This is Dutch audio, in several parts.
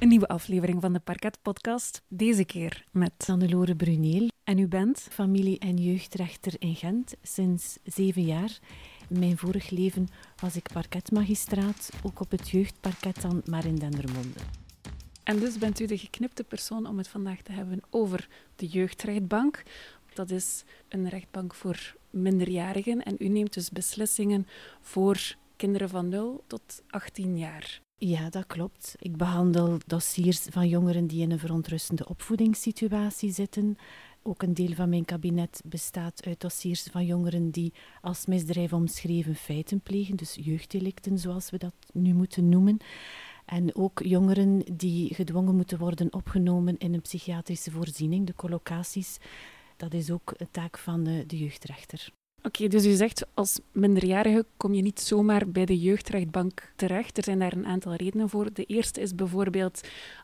Een nieuwe aflevering van de Parket Podcast. Deze keer met Hannelore Bruneel. En u bent? Familie- en jeugdrechter in Gent sinds zeven jaar. In mijn vorig leven was ik parketmagistraat, ook op het jeugdparket dan, maar in Dendermonde. En dus bent u de geknipte persoon om het vandaag te hebben over de jeugdrechtbank. Dat is een rechtbank voor minderjarigen en u neemt dus beslissingen voor kinderen van 0 tot 18 jaar. Ja, dat klopt. Ik behandel dossiers van jongeren die in een verontrustende opvoedingssituatie zitten. Ook een deel van mijn kabinet bestaat uit dossiers van jongeren die als misdrijf omschreven feiten plegen, dus jeugddelicten zoals we dat nu moeten noemen. En ook jongeren die gedwongen moeten worden opgenomen in een psychiatrische voorziening, de collocaties. Dat is ook een taak van de jeugdrechter. Oké, dus u zegt als minderjarige kom je niet zomaar bij de jeugdrechtbank terecht. Er zijn daar een aantal redenen voor. De eerste is bijvoorbeeld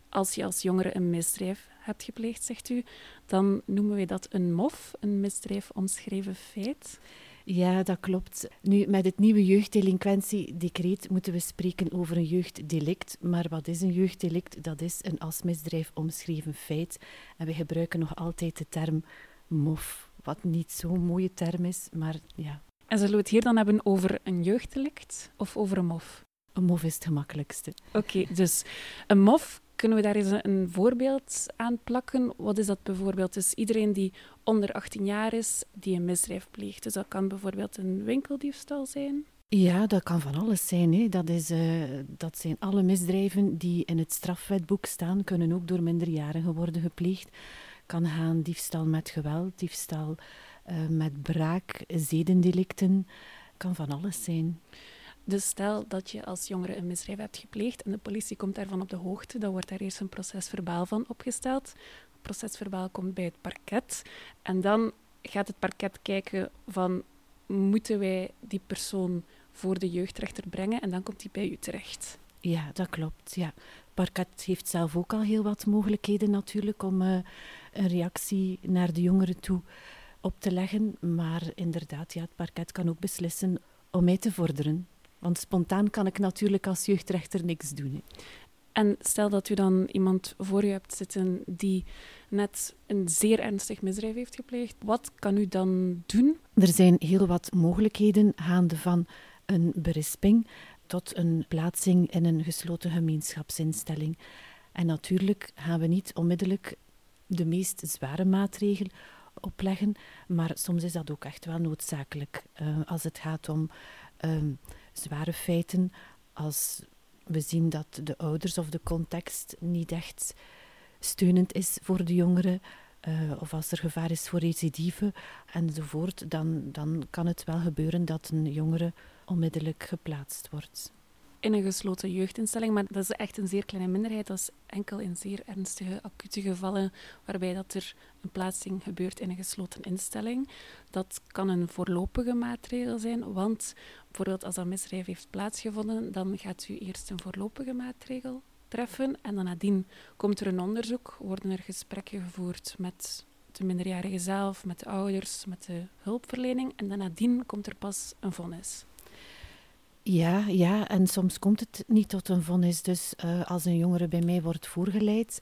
als je als jongere een misdrijf hebt gepleegd, zegt u, dan noemen wij dat een MOF, een misdrijf omschreven feit. Ja, dat klopt. Nu, met het nieuwe jeugddelinquentiedecreet moeten we spreken over een jeugddelict. Maar wat is een jeugddelict? Dat is een als misdrijf omschreven feit. En we gebruiken nog altijd de term MOF wat niet zo'n mooie term is, maar ja. En zullen we het hier dan hebben over een jeugddelict of over een MOF? Een MOF is het gemakkelijkste. Oké, dus een MOF, kunnen we daar eens een voorbeeld aan plakken? Wat is dat bijvoorbeeld? Dus iedereen die onder 18 jaar is, die een misdrijf pleegt. Dus dat kan bijvoorbeeld een winkeldiefstal zijn. Ja, dat kan van alles zijn. Hè. Dat, is, uh, dat zijn alle misdrijven die in het strafwetboek staan, kunnen ook door minderjarigen worden gepleegd kan gaan diefstal met geweld, diefstal uh, met braak, zedendelicten, kan van alles zijn. Dus stel dat je als jongere een misdrijf hebt gepleegd en de politie komt daarvan op de hoogte, dan wordt daar eerst een procesverbaal van opgesteld. Het procesverbaal komt bij het parket en dan gaat het parket kijken van moeten wij die persoon voor de jeugdrechter brengen en dan komt die bij u terecht. Ja, dat klopt. Ja. Het parket heeft zelf ook al heel wat mogelijkheden natuurlijk om uh, een reactie naar de jongeren toe op te leggen. Maar inderdaad, ja, het parket kan ook beslissen om mij te vorderen. Want spontaan kan ik natuurlijk als jeugdrechter niks doen. Hè. En stel dat u dan iemand voor u hebt zitten die net een zeer ernstig misdrijf heeft gepleegd. Wat kan u dan doen? Er zijn heel wat mogelijkheden, gaande van een berisping tot een plaatsing in een gesloten gemeenschapsinstelling. En natuurlijk gaan we niet onmiddellijk de meest zware maatregel opleggen, maar soms is dat ook echt wel noodzakelijk uh, als het gaat om uh, zware feiten, als we zien dat de ouders of de context niet echt steunend is voor de jongeren, uh, of als er gevaar is voor recidive enzovoort, dan, dan kan het wel gebeuren dat een jongere onmiddellijk geplaatst wordt in een gesloten jeugdinstelling, maar dat is echt een zeer kleine minderheid. Dat is enkel in zeer ernstige, acute gevallen waarbij dat er een plaatsing gebeurt in een gesloten instelling. Dat kan een voorlopige maatregel zijn, want bijvoorbeeld als dat misdrijf heeft plaatsgevonden, dan gaat u eerst een voorlopige maatregel treffen en dan nadien komt er een onderzoek, worden er gesprekken gevoerd met de minderjarige zelf, met de ouders, met de hulpverlening en dan nadien komt er pas een vonnis. Ja, ja, en soms komt het niet tot een vonnis. Dus uh, als een jongere bij mij wordt voorgeleid,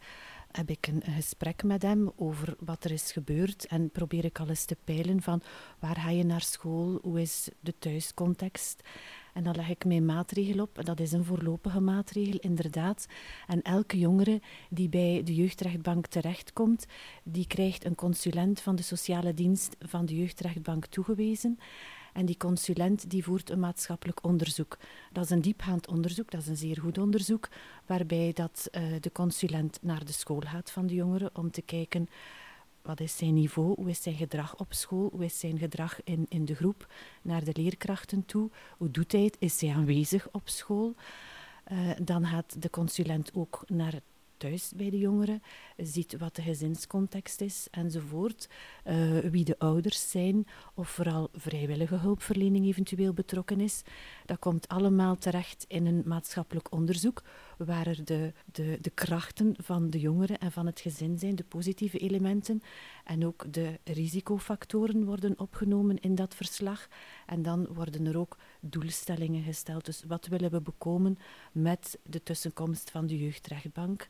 heb ik een, gesprek met hem over wat er is gebeurd en probeer ik al eens te peilen van waar ga je naar school, hoe is de thuiscontext. En dan leg ik mijn maatregel op. Dat is een voorlopige maatregel, inderdaad. En elke jongere die bij de jeugdrechtbank terechtkomt, die krijgt een consulent van de sociale dienst van de jeugdrechtbank toegewezen. En die consulent die voert een maatschappelijk onderzoek. Dat is een diepgaand onderzoek, dat is een zeer goed onderzoek, waarbij dat, uh, de consulent naar de school gaat van de jongeren om te kijken wat is zijn niveau, hoe is zijn gedrag op school, hoe is zijn gedrag in, in de groep naar de leerkrachten toe, hoe doet hij het, is hij aanwezig op school. Uh, dan gaat de consulent ook naar het bij de jongeren, ziet wat de gezinscontext is enzovoort, uh, wie de ouders zijn of vooral vrijwillige hulpverlening eventueel betrokken is. Dat komt allemaal terecht in een maatschappelijk onderzoek, waar er de, de, de krachten van de jongeren en van het gezin zijn, de positieve elementen. En ook de risicofactoren worden opgenomen in dat verslag. En dan worden er ook doelstellingen gesteld. Dus wat willen we bekomen met de tussenkomst van de jeugdrechtbank?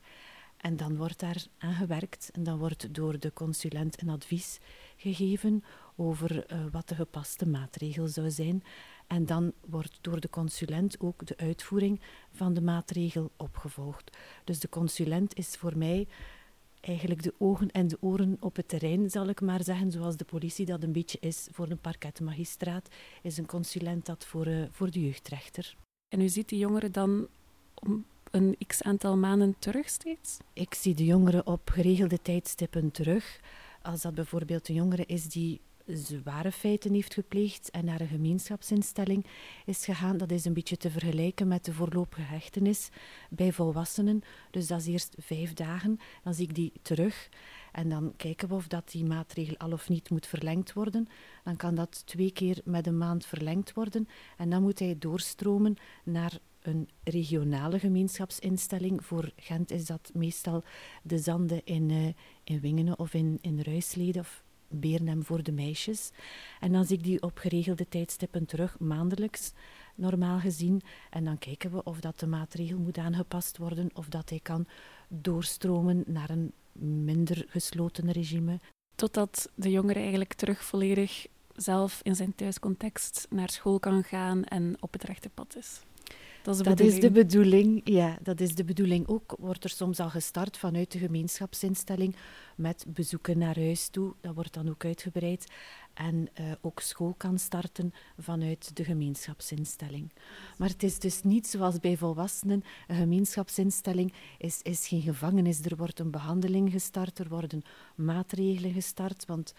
En dan wordt daar aan gewerkt en dan wordt door de consulent een advies gegeven over uh, wat de gepaste maatregel zou zijn. En dan wordt door de consulent ook de uitvoering van de maatregel opgevolgd. Dus de consulent is voor mij eigenlijk de ogen en de oren op het terrein, zal ik maar zeggen, zoals de politie dat een beetje is voor een parketmagistraat, is een consulent dat voor, uh, voor de jeugdrechter. En u ziet die jongeren dan om een x aantal maanden terug steeds? Ik zie de jongeren op geregelde tijdstippen terug. Als dat bijvoorbeeld een jongere is die zware feiten heeft gepleegd en naar een gemeenschapsinstelling is gegaan. Dat is een beetje te vergelijken met de voorlopige hechtenis bij volwassenen. Dus dat is eerst vijf dagen. Dan zie ik die terug. En dan kijken we of dat die maatregel al of niet moet verlengd worden. Dan kan dat twee keer met een maand verlengd worden. En dan moet hij doorstromen naar een regionale gemeenschapsinstelling. Voor Gent is dat meestal de Zanden in, uh, in Wingenen of in, in Ruisleden of Beernem voor de meisjes. En dan zie ik die op geregelde tijdstippen terug, maandelijks, normaal gezien. En dan kijken we of dat de maatregel moet aangepast worden of dat hij kan doorstromen naar een minder gesloten regime. Totdat de jongere eigenlijk terug volledig zelf in zijn thuiscontext naar school kan gaan en op het rechte pad is. Dat, is de, dat is de bedoeling. Ja, dat is de bedoeling. Ook wordt er soms al gestart vanuit de gemeenschapsinstelling met bezoeken naar huis toe. Dat wordt dan ook uitgebreid. En uh, ook school kan starten vanuit de gemeenschapsinstelling. Maar het is dus niet zoals bij volwassenen. Een gemeenschapsinstelling is, is geen gevangenis. Er wordt een behandeling gestart, er worden maatregelen gestart. Want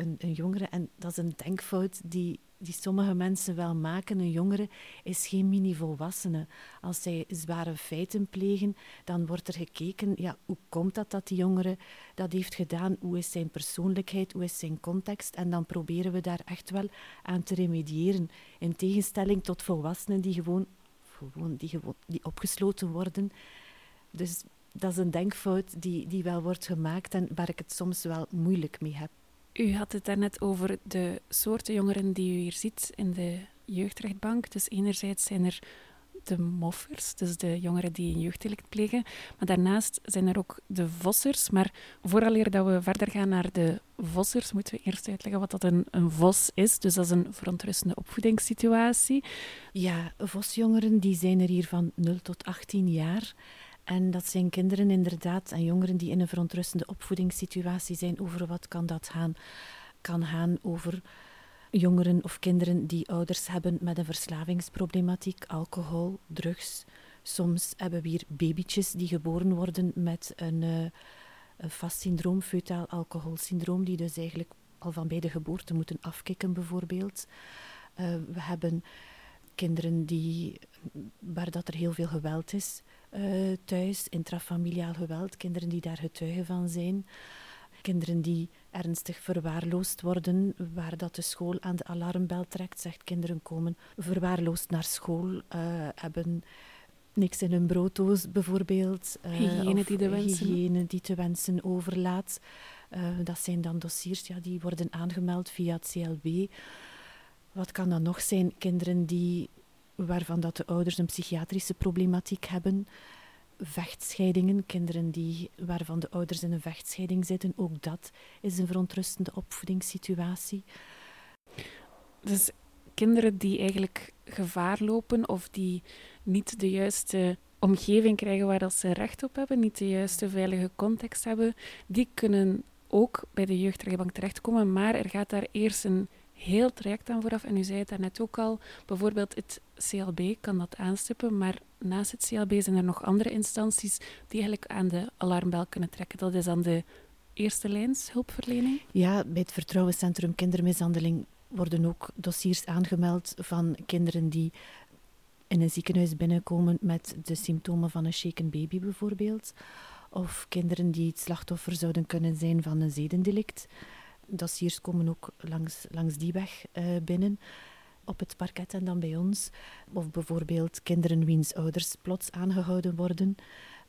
een, jongere, en dat is een denkfout die die sommige mensen wel maken. Een jongere is geen mini-volwassene. Als zij zware feiten plegen, dan wordt er gekeken, ja, hoe komt dat dat die jongere dat heeft gedaan? Hoe is zijn persoonlijkheid? Hoe is zijn context? En dan proberen we daar echt wel aan te remediëren. In tegenstelling tot volwassenen die gewoon, gewoon, die, gewoon die opgesloten worden. Dus dat is een denkfout die, die wel wordt gemaakt en waar ik het soms wel moeilijk mee heb. U had het daarnet over de soorten jongeren die u hier ziet in de jeugdrechtbank. Dus enerzijds zijn er de moffers, dus de jongeren die een jeugddelict plegen. Maar daarnaast zijn er ook de vossers. Maar vooraleer dat we verder gaan naar de vossers, moeten we eerst uitleggen wat dat een, een vos is. Dus dat is een verontrustende opvoedingssituatie. Ja, vosjongeren die zijn er hier van 0 tot 18 jaar. En dat zijn kinderen inderdaad en jongeren die in een verontrustende opvoedingssituatie zijn. Over wat kan dat gaan? Kan gaan over jongeren of kinderen die ouders hebben met een verslavingsproblematiek, alcohol, drugs. Soms hebben we hier babytjes die geboren worden met een, een vast syndroom, feutaal alcoholsyndroom, die dus eigenlijk al van bij de geboorte moeten afkicken, bijvoorbeeld. Uh, we hebben kinderen die, waar dat er heel veel geweld is, uh, thuis, intrafamiliaal geweld, kinderen die daar getuigen van zijn. Kinderen die ernstig verwaarloosd worden, waar dat de school aan de alarmbel trekt, zegt kinderen komen verwaarloosd naar school, uh, hebben niks in hun brooddoos bijvoorbeeld. Uh, hygiëne die de wensen. Hygiëne die te wensen overlaat. Uh, dat zijn dan dossiers ja, die worden aangemeld via het CLB. Wat kan dat nog zijn? Kinderen die waarvan dat de ouders een psychiatrische problematiek hebben. Vechtscheidingen, kinderen die, waarvan de ouders in een vechtscheiding zitten, ook dat is een verontrustende opvoedingssituatie. Dus kinderen die eigenlijk gevaar lopen of die niet de juiste omgeving krijgen waar dat ze recht op hebben, niet de juiste veilige context hebben, die kunnen ook bij de jeugdrechtbank terechtkomen, maar er gaat daar eerst een heel traject aan vooraf. En u zei het daarnet ook al, bijvoorbeeld het CLB kan dat aanstippen, maar naast het CLB zijn er nog andere instanties die eigenlijk aan de alarmbel kunnen trekken. Dat is aan de eerste lijns hulpverlening? Ja, bij het Vertrouwenscentrum Kindermishandeling worden ook dossiers aangemeld van kinderen die in een ziekenhuis binnenkomen met de symptomen van een shaken baby bijvoorbeeld. Of kinderen die het slachtoffer zouden kunnen zijn van een zedendelict dossiers komen ook langs, langs die weg uh, binnen. op het parket en dan bij ons. Of bijvoorbeeld kinderen wiens ouders plots aangehouden worden.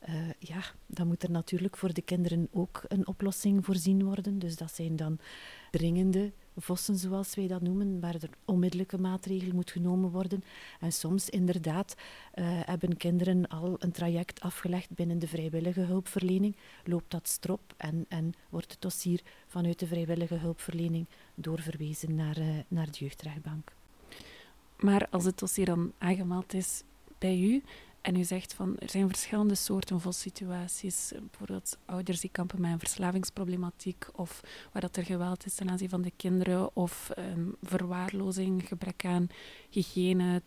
Uh, ja, dan moet er natuurlijk voor de kinderen ook een oplossing voorzien worden. Dus dat zijn dan dringende vossen, zoals wij dat noemen, waar er onmiddellijke maatregel moet genomen worden. En soms inderdaad uh, hebben kinderen al een traject afgelegd binnen de vrijwillige hulpverlening, loopt dat strop en, en wordt het dossier vanuit de vrijwillige hulpverlening doorverwezen naar, uh, naar de jeugdrechtbank. Maar als het dossier dan aangemeld is bij u, en u zegt van er zijn verschillende soorten vossituaties. Bijvoorbeeld ouders die kampen met een verslavingsproblematiek of waar dat er geweld is ten aanzien van de kinderen of um, verwaarlozing, gebrek aan hygiëne,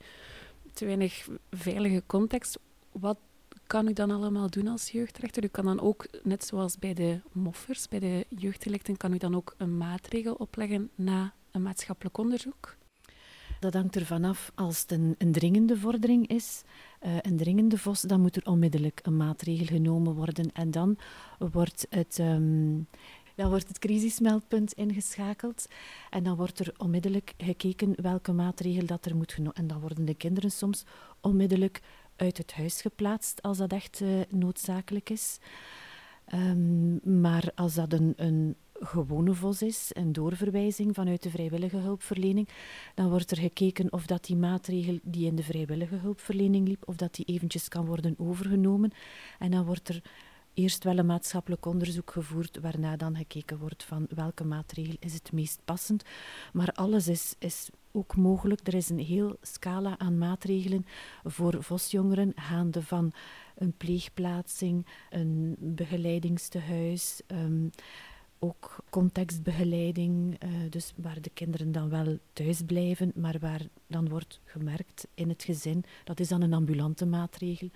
te weinig veilige context. Wat kan u dan allemaal doen als jeugdrechter? U kan dan ook, net zoals bij de moffers, bij de jeugddelicten, kan u dan ook een maatregel opleggen na een maatschappelijk onderzoek? Dat hangt ervan af als het een, dringende vordering is, een dringende vos, dan moet er onmiddellijk een maatregel genomen worden. En dan wordt het. Um, dan wordt het crisismeldpunt ingeschakeld en dan wordt er onmiddellijk gekeken welke maatregel dat er moet genomen En dan worden de kinderen soms onmiddellijk uit het huis geplaatst als dat echt uh, noodzakelijk is. Um, maar als dat een, een gewone VOS is, een doorverwijzing vanuit de vrijwillige hulpverlening, dan wordt er gekeken of dat die maatregel die in de vrijwillige hulpverlening liep, of dat die eventjes kan worden overgenomen. En dan wordt er eerst wel een maatschappelijk onderzoek gevoerd, waarna dan gekeken wordt van welke maatregel is het meest passend. Maar alles is, is ook mogelijk. Er is een heel scala aan maatregelen voor VOS-jongeren, gaande van een pleegplaatsing, een begeleidingstehuis, um, ook contextbegeleiding, uh, dus waar de kinderen dan wel thuis blijven, maar waar dan wordt gemerkt in het gezin. Dat is dan een ambulante maatregel.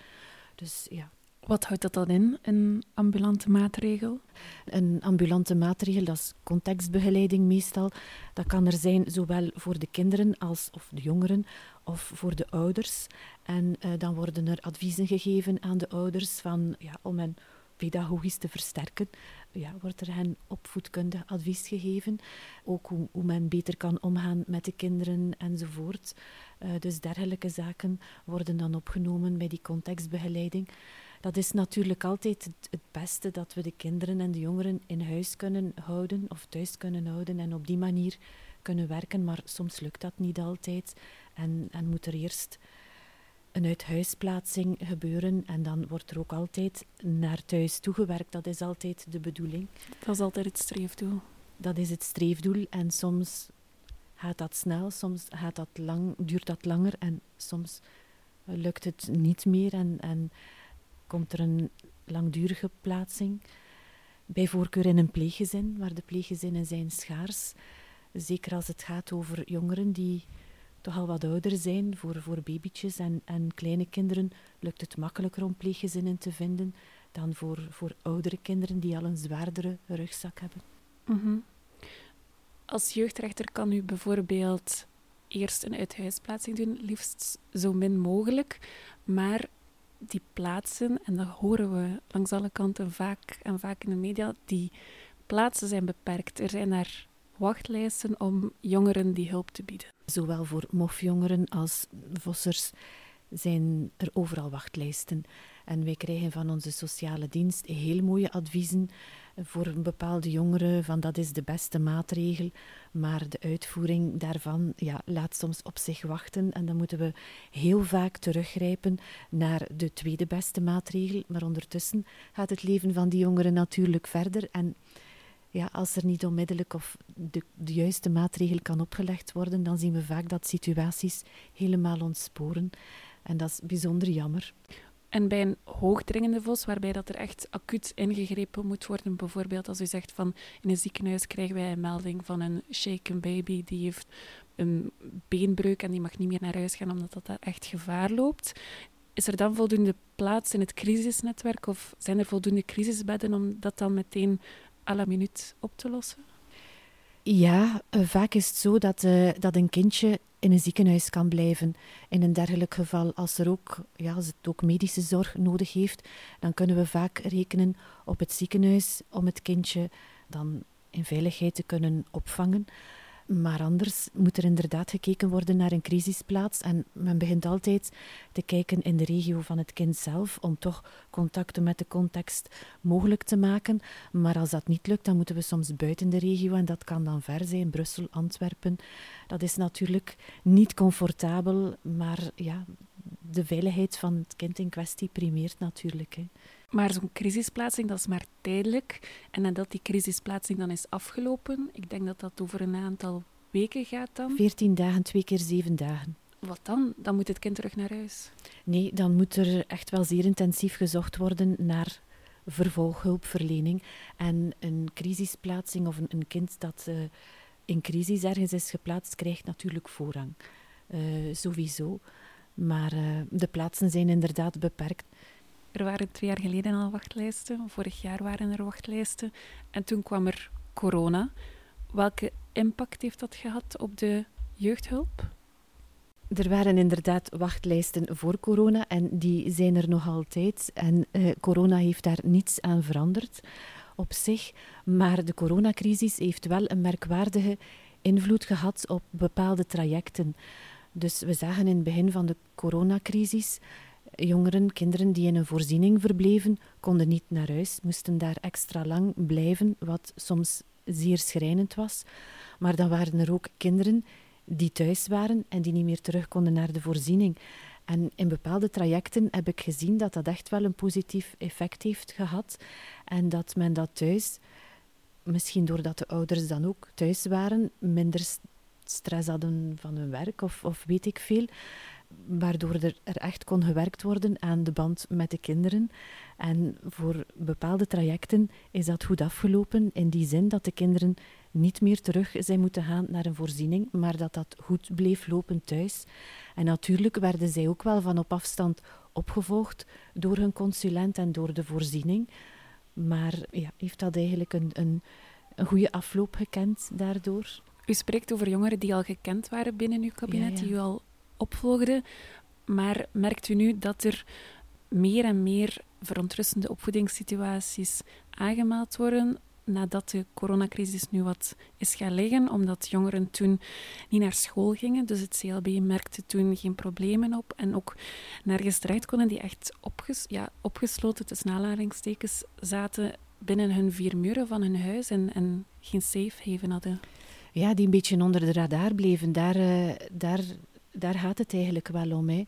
Dus ja. Wat houdt dat dan in, een ambulante maatregel? Een ambulante maatregel, dat is contextbegeleiding meestal. Dat kan er zijn zowel voor de kinderen als of de jongeren of voor de ouders. En uh, dan worden er adviezen gegeven aan de ouders van, ja, om hen pedagogisch te versterken, ja, wordt er hen opvoedkundig advies gegeven. Ook hoe, hoe, men beter kan omgaan met de kinderen enzovoort. Uh, dus dergelijke zaken worden dan opgenomen bij die contextbegeleiding. Dat is natuurlijk altijd het, het, beste dat we de kinderen en de jongeren in huis kunnen houden of thuis kunnen houden en op die manier kunnen werken. Maar soms lukt dat niet altijd en, en moet er eerst een uithuisplaatsing gebeuren en dan wordt er ook altijd naar thuis toegewerkt. Dat is altijd de bedoeling. Dat is altijd het streefdoel. Dat is het streefdoel en soms gaat dat snel, soms gaat dat lang, duurt dat langer en soms lukt het niet meer en, en komt er een langdurige plaatsing. Bij voorkeur in een pleeggezin, waar de pleeggezinnen zijn schaars. Zeker als het gaat over jongeren die toch al wat ouder zijn, voor, voor babytjes en, en kleine kinderen, lukt het makkelijker om pleeggezinnen te vinden dan voor, voor oudere kinderen die al een zwaardere rugzak hebben. -hmm. Als jeugdrechter kan u bijvoorbeeld eerst een uithuisplaatsing doen, liefst zo min mogelijk. Maar die plaatsen, en dat horen we langs alle kanten vaak en vaak in de media, die plaatsen zijn beperkt. Er zijn daar wachtlijsten om jongeren die hulp te bieden. Zowel voor mofjongeren als vossers zijn er overal wachtlijsten. En wij krijgen van onze sociale dienst heel mooie adviezen voor een bepaalde jongeren van dat is de beste maatregel, maar de uitvoering daarvan ja, laat soms op zich wachten en dan moeten we heel vaak teruggrijpen naar de tweede beste maatregel, maar ondertussen gaat het leven van die jongeren natuurlijk verder en ja, als er niet onmiddellijk of de, de, juiste maatregel kan opgelegd worden, dan zien we vaak dat situaties helemaal ontsporen. En dat is bijzonder jammer. En bij een hoogdringende vos, waarbij dat er echt acuut ingegrepen moet worden, bijvoorbeeld als u zegt van in een ziekenhuis krijgen wij een melding van een shaken baby die heeft een beenbreuk en die mag niet meer naar huis gaan omdat dat echt gevaar loopt. Is er dan voldoende plaats in het crisisnetwerk of zijn er voldoende crisisbedden om dat dan meteen à la minuut op te lossen? Ja, uh, vaak is het zo dat, uh, dat een kindje in een ziekenhuis kan blijven. In een dergelijk geval, als, er ook, ja, als het ook medische zorg nodig heeft, dan kunnen we vaak rekenen op het ziekenhuis om het kindje dan in veiligheid te kunnen opvangen. Maar anders moet er inderdaad gekeken worden naar een crisisplaats. En men begint altijd te kijken in de regio van het kind zelf, om toch contacten met de context mogelijk te maken. Maar als dat niet lukt, dan moeten we soms buiten de regio. En dat kan dan ver zijn, Brussel, Antwerpen. Dat is natuurlijk niet comfortabel, maar ja, de veiligheid van het kind in kwestie primeert natuurlijk. Hè. Maar zo'n crisisplaatsing, dat is maar tijdelijk. En nadat die crisisplaatsing dan is afgelopen, ik denk dat dat over een aantal weken gaat dan. 14 dagen, twee keer zeven dagen. Wat dan? Dan moet het kind terug naar huis? Nee, dan moet er echt wel zeer intensief gezocht worden naar vervolghulpverlening. En een crisisplaatsing of een, een kind dat uh, in crisis ergens is geplaatst, krijgt natuurlijk voorrang. Uh, sowieso. Maar uh, de plaatsen zijn inderdaad beperkt. Er waren twee jaar geleden al wachtlijsten, vorig jaar waren er wachtlijsten. En toen kwam er corona. Welke impact heeft dat gehad op de jeugdhulp? Er waren inderdaad wachtlijsten voor corona en die zijn er nog altijd. En eh, corona heeft daar niets aan veranderd op zich. Maar de coronacrisis heeft wel een merkwaardige invloed gehad op bepaalde trajecten. Dus we zagen in het begin van de coronacrisis jongeren, kinderen die in een voorziening verbleven, konden niet naar huis, moesten daar extra lang blijven, wat soms zeer schrijnend was. Maar dan waren er ook kinderen die thuis waren en die niet meer terug konden naar de voorziening. En in bepaalde trajecten heb ik gezien dat dat echt wel een positief effect heeft gehad. En dat men dat thuis, misschien doordat de ouders dan ook thuis waren, minder stress hadden van hun werk of, of weet ik veel, waardoor er, er echt kon gewerkt worden aan de band met de kinderen. En voor bepaalde trajecten is dat goed afgelopen, in die zin dat de kinderen niet meer terug zijn moeten gaan naar een voorziening, maar dat dat goed bleef lopen thuis. En natuurlijk werden zij ook wel van op afstand opgevolgd door hun consulent en door de voorziening. Maar ja, heeft dat eigenlijk een, een, een goede afloop gekend daardoor? U spreekt over jongeren die al gekend waren binnen uw kabinet, die u al opvolgde. Maar merkt u nu dat er meer en meer verontrustende opvoedingssituaties aangemeld worden nadat de coronacrisis nu wat is gaan liggen, omdat jongeren toen niet naar school gingen. Dus het CLB merkte toen geen problemen op en ook nergens eruit konden, die echt opges ja, opgesloten tussen aanhalingstekens zaten binnen hun vier muren van hun huis en, en geen safe haven hadden. Ja, die een beetje onder de radar bleven. Daar, uh, daar daar gaat het eigenlijk wel om. Hè.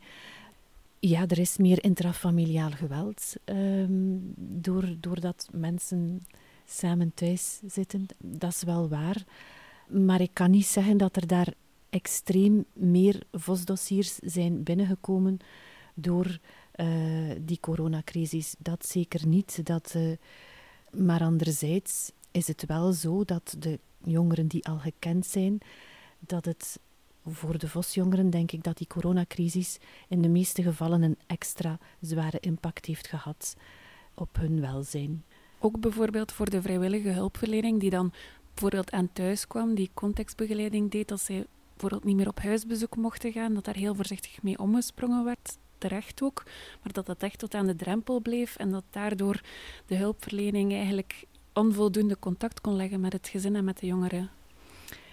Ja, er is meer intrafamiliaal geweld. Um, door, doordat mensen samen thuis zitten. Dat is wel waar. Maar ik kan niet zeggen dat er daar extreem meer VOS-dossiers zijn binnengekomen door uh, die coronacrisis. Dat zeker niet. Dat, uh, maar anderzijds is het wel zo dat de jongeren die al gekend zijn, dat het voor de VOS-jongeren denk ik dat die coronacrisis in de meeste gevallen een extra zware impact heeft gehad op hun welzijn. Ook bijvoorbeeld voor de vrijwillige hulpverlening die dan bijvoorbeeld aan thuis kwam, die contextbegeleiding deed als zij bijvoorbeeld niet meer op huisbezoek mochten gaan, dat daar heel voorzichtig mee omgesprongen werd, terecht ook, maar dat dat echt tot aan de drempel bleef en dat daardoor de hulpverlening eigenlijk onvoldoende contact kon leggen met het gezin en met de jongeren.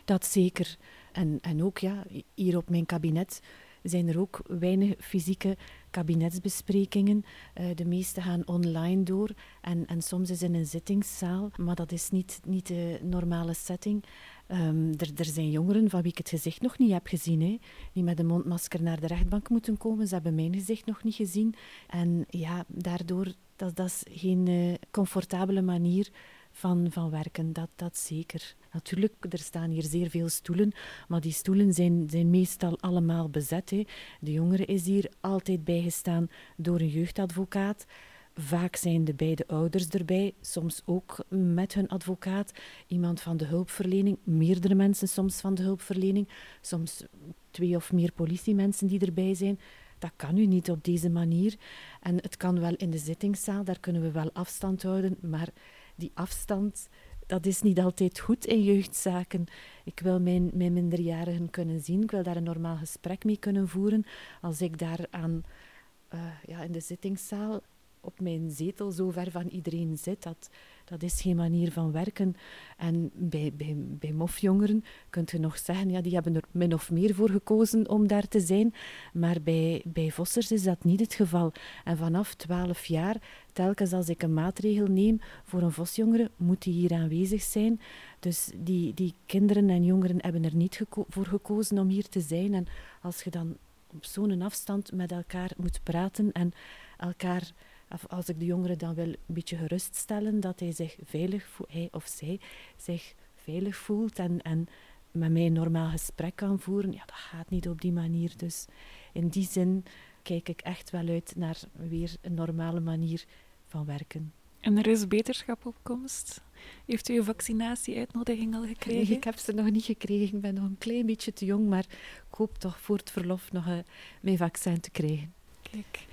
Dat zeker. En, en ook ja, hier op mijn kabinet zijn er ook weinig fysieke kabinetsbesprekingen. Uh, de meeste gaan online door en, en soms is in een zittingszaal, maar dat is niet, niet de normale setting. Um, er, er, zijn jongeren van wie ik het gezicht nog niet heb gezien, hè, die met een mondmasker naar de rechtbank moeten komen. Ze hebben mijn gezicht nog niet gezien. En ja, daardoor, dat, dat is geen uh, comfortabele manier van, van werken, dat, dat zeker. Natuurlijk, er staan hier zeer veel stoelen, maar die stoelen zijn, zijn meestal allemaal bezet. Hè. De jongere is hier altijd bijgestaan door een jeugdadvocaat. Vaak zijn de beide ouders erbij, soms ook met hun advocaat, iemand van de hulpverlening, meerdere mensen soms van de hulpverlening, soms twee of meer politiemensen die erbij zijn. Dat kan nu niet op deze manier. En het kan wel in de zittingszaal, daar kunnen we wel afstand houden, maar die afstand, dat is niet altijd goed in jeugdzaken. Ik wil mijn, mijn minderjarigen kunnen zien, ik wil daar een normaal gesprek mee kunnen voeren. Als ik daar aan, uh, ja, in de zittingszaal op mijn zetel zo ver van iedereen zit, dat, dat is geen manier van werken. En bij, bij, bij mofjongeren kunt je nog zeggen, ja, die hebben er min of meer voor gekozen om daar te zijn. Maar bij, bij vossers is dat niet het geval. En vanaf 12 jaar, telkens als ik een maatregel neem voor een vosjongere, moet die hier aanwezig zijn. Dus die, die kinderen en jongeren hebben er niet voor gekozen om hier te zijn. En als je dan op zo'n afstand met elkaar moet praten en elkaar als ik de jongere dan wil een beetje geruststellen, dat hij zich veilig voelt, hij of zij zich veilig voelt en, en met mij een normaal gesprek kan voeren, ja, dat gaat niet op die manier. Dus in die zin kijk ik echt wel uit naar weer een normale manier van werken. En er is beterschap op komst. Heeft u uw vaccinatie-uitnodiging al gekregen? ik heb ze nog niet gekregen. Ik ben nog een klein beetje te jong, maar ik hoop toch voor het verlof nog uh, mijn vaccin te krijgen. Kijk,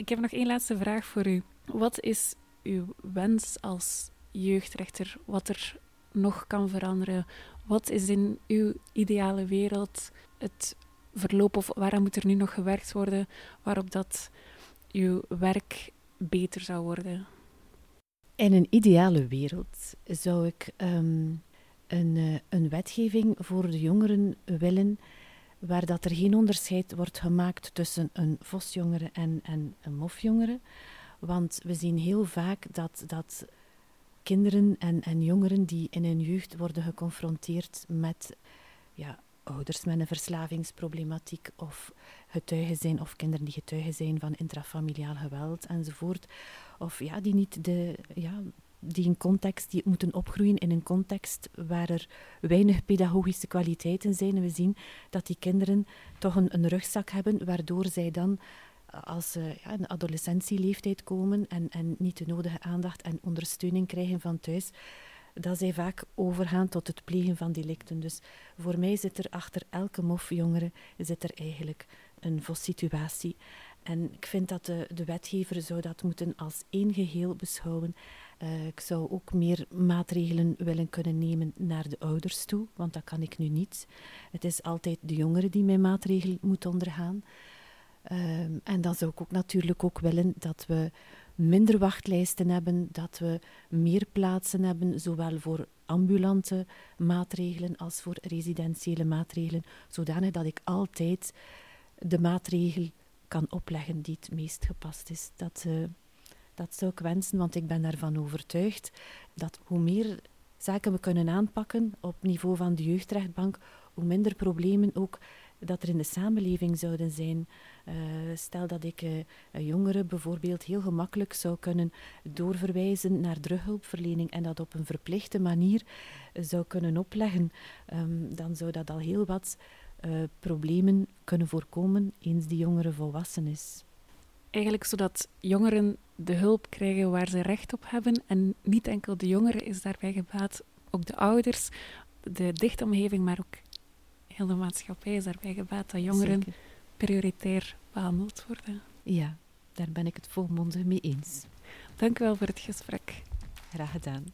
ik heb nog één laatste vraag voor u. Wat is uw wens als jeugdrechter? Wat er nog kan veranderen? Wat is in uw ideale wereld het verloop of waaraan moet er nu nog gewerkt worden waarop dat uw werk beter zou worden? In een ideale wereld zou ik ehm, een, uh, een wetgeving voor de jongeren willen waar dat er geen onderscheid wordt gemaakt tussen een vosjongere en, en een mofjongere. Want we zien heel vaak dat, dat kinderen en, en jongeren die in hun jeugd worden geconfronteerd met ja, ouders met een verslavingsproblematiek of getuigen zijn of kinderen die getuigen zijn van intrafamiliaal geweld enzovoort. Of ja, die niet de, ja, die een context, die moeten opgroeien in een context waar er weinig pedagogische kwaliteiten zijn. En we zien dat die kinderen toch een, een rugzak hebben, waardoor zij dan als ze ja, in adolescentieleeftijd komen en, en niet de nodige aandacht en ondersteuning krijgen van thuis, dat zij vaak overgaan tot het plegen van delicten. Dus voor mij zit er achter elke mofjongere zit er eigenlijk een VOS-situatie. En ik vind dat de, de wetgever dat moeten als één geheel beschouwen uh, ik zou ook meer maatregelen willen kunnen nemen naar de ouders toe, want dat kan ik nu niet. Het is altijd de jongere die mijn maatregel moet ondergaan. Um, en dan zou ik ook natuurlijk ook willen dat we minder wachtlijsten hebben, dat we meer plaatsen hebben, zowel voor ambulante maatregelen als voor residentiële maatregelen, zodanig dat ik altijd de maatregel kan opleggen die het meest gepast is. Dat, uh, dat zou ik wensen, want ik ben daarvan overtuigd dat hoe meer zaken we kunnen aanpakken op niveau van de jeugdrechtbank, hoe minder problemen ook dat er in de samenleving zouden zijn. Uh, stel dat ik uh, een jongere bijvoorbeeld heel gemakkelijk zou kunnen doorverwijzen naar terughulpverlening en dat op een verplichte manier uh, zou kunnen opleggen, um, dan zou dat al heel wat problemen kunnen voorkomen eens die jongere volwassen is. Eigenlijk zodat jongeren de hulp krijgen waar ze recht op hebben. En niet enkel de jongeren is daarbij gebaat, ook de ouders, de dichte omgeving, maar ook heel de maatschappij is daarbij gebaat dat jongeren prioritair behandeld worden. Ja, daar ben ik het volmondig mee eens. Dank u wel voor het gesprek. Graag gedaan.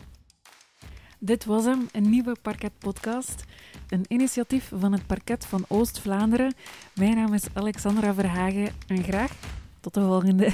Dit was hem, een nieuwe Parket-podcast. Een initiatief van het Parket van Oost-Vlaanderen. Mijn naam is Alexandra Verhagen en graag tot de volgende.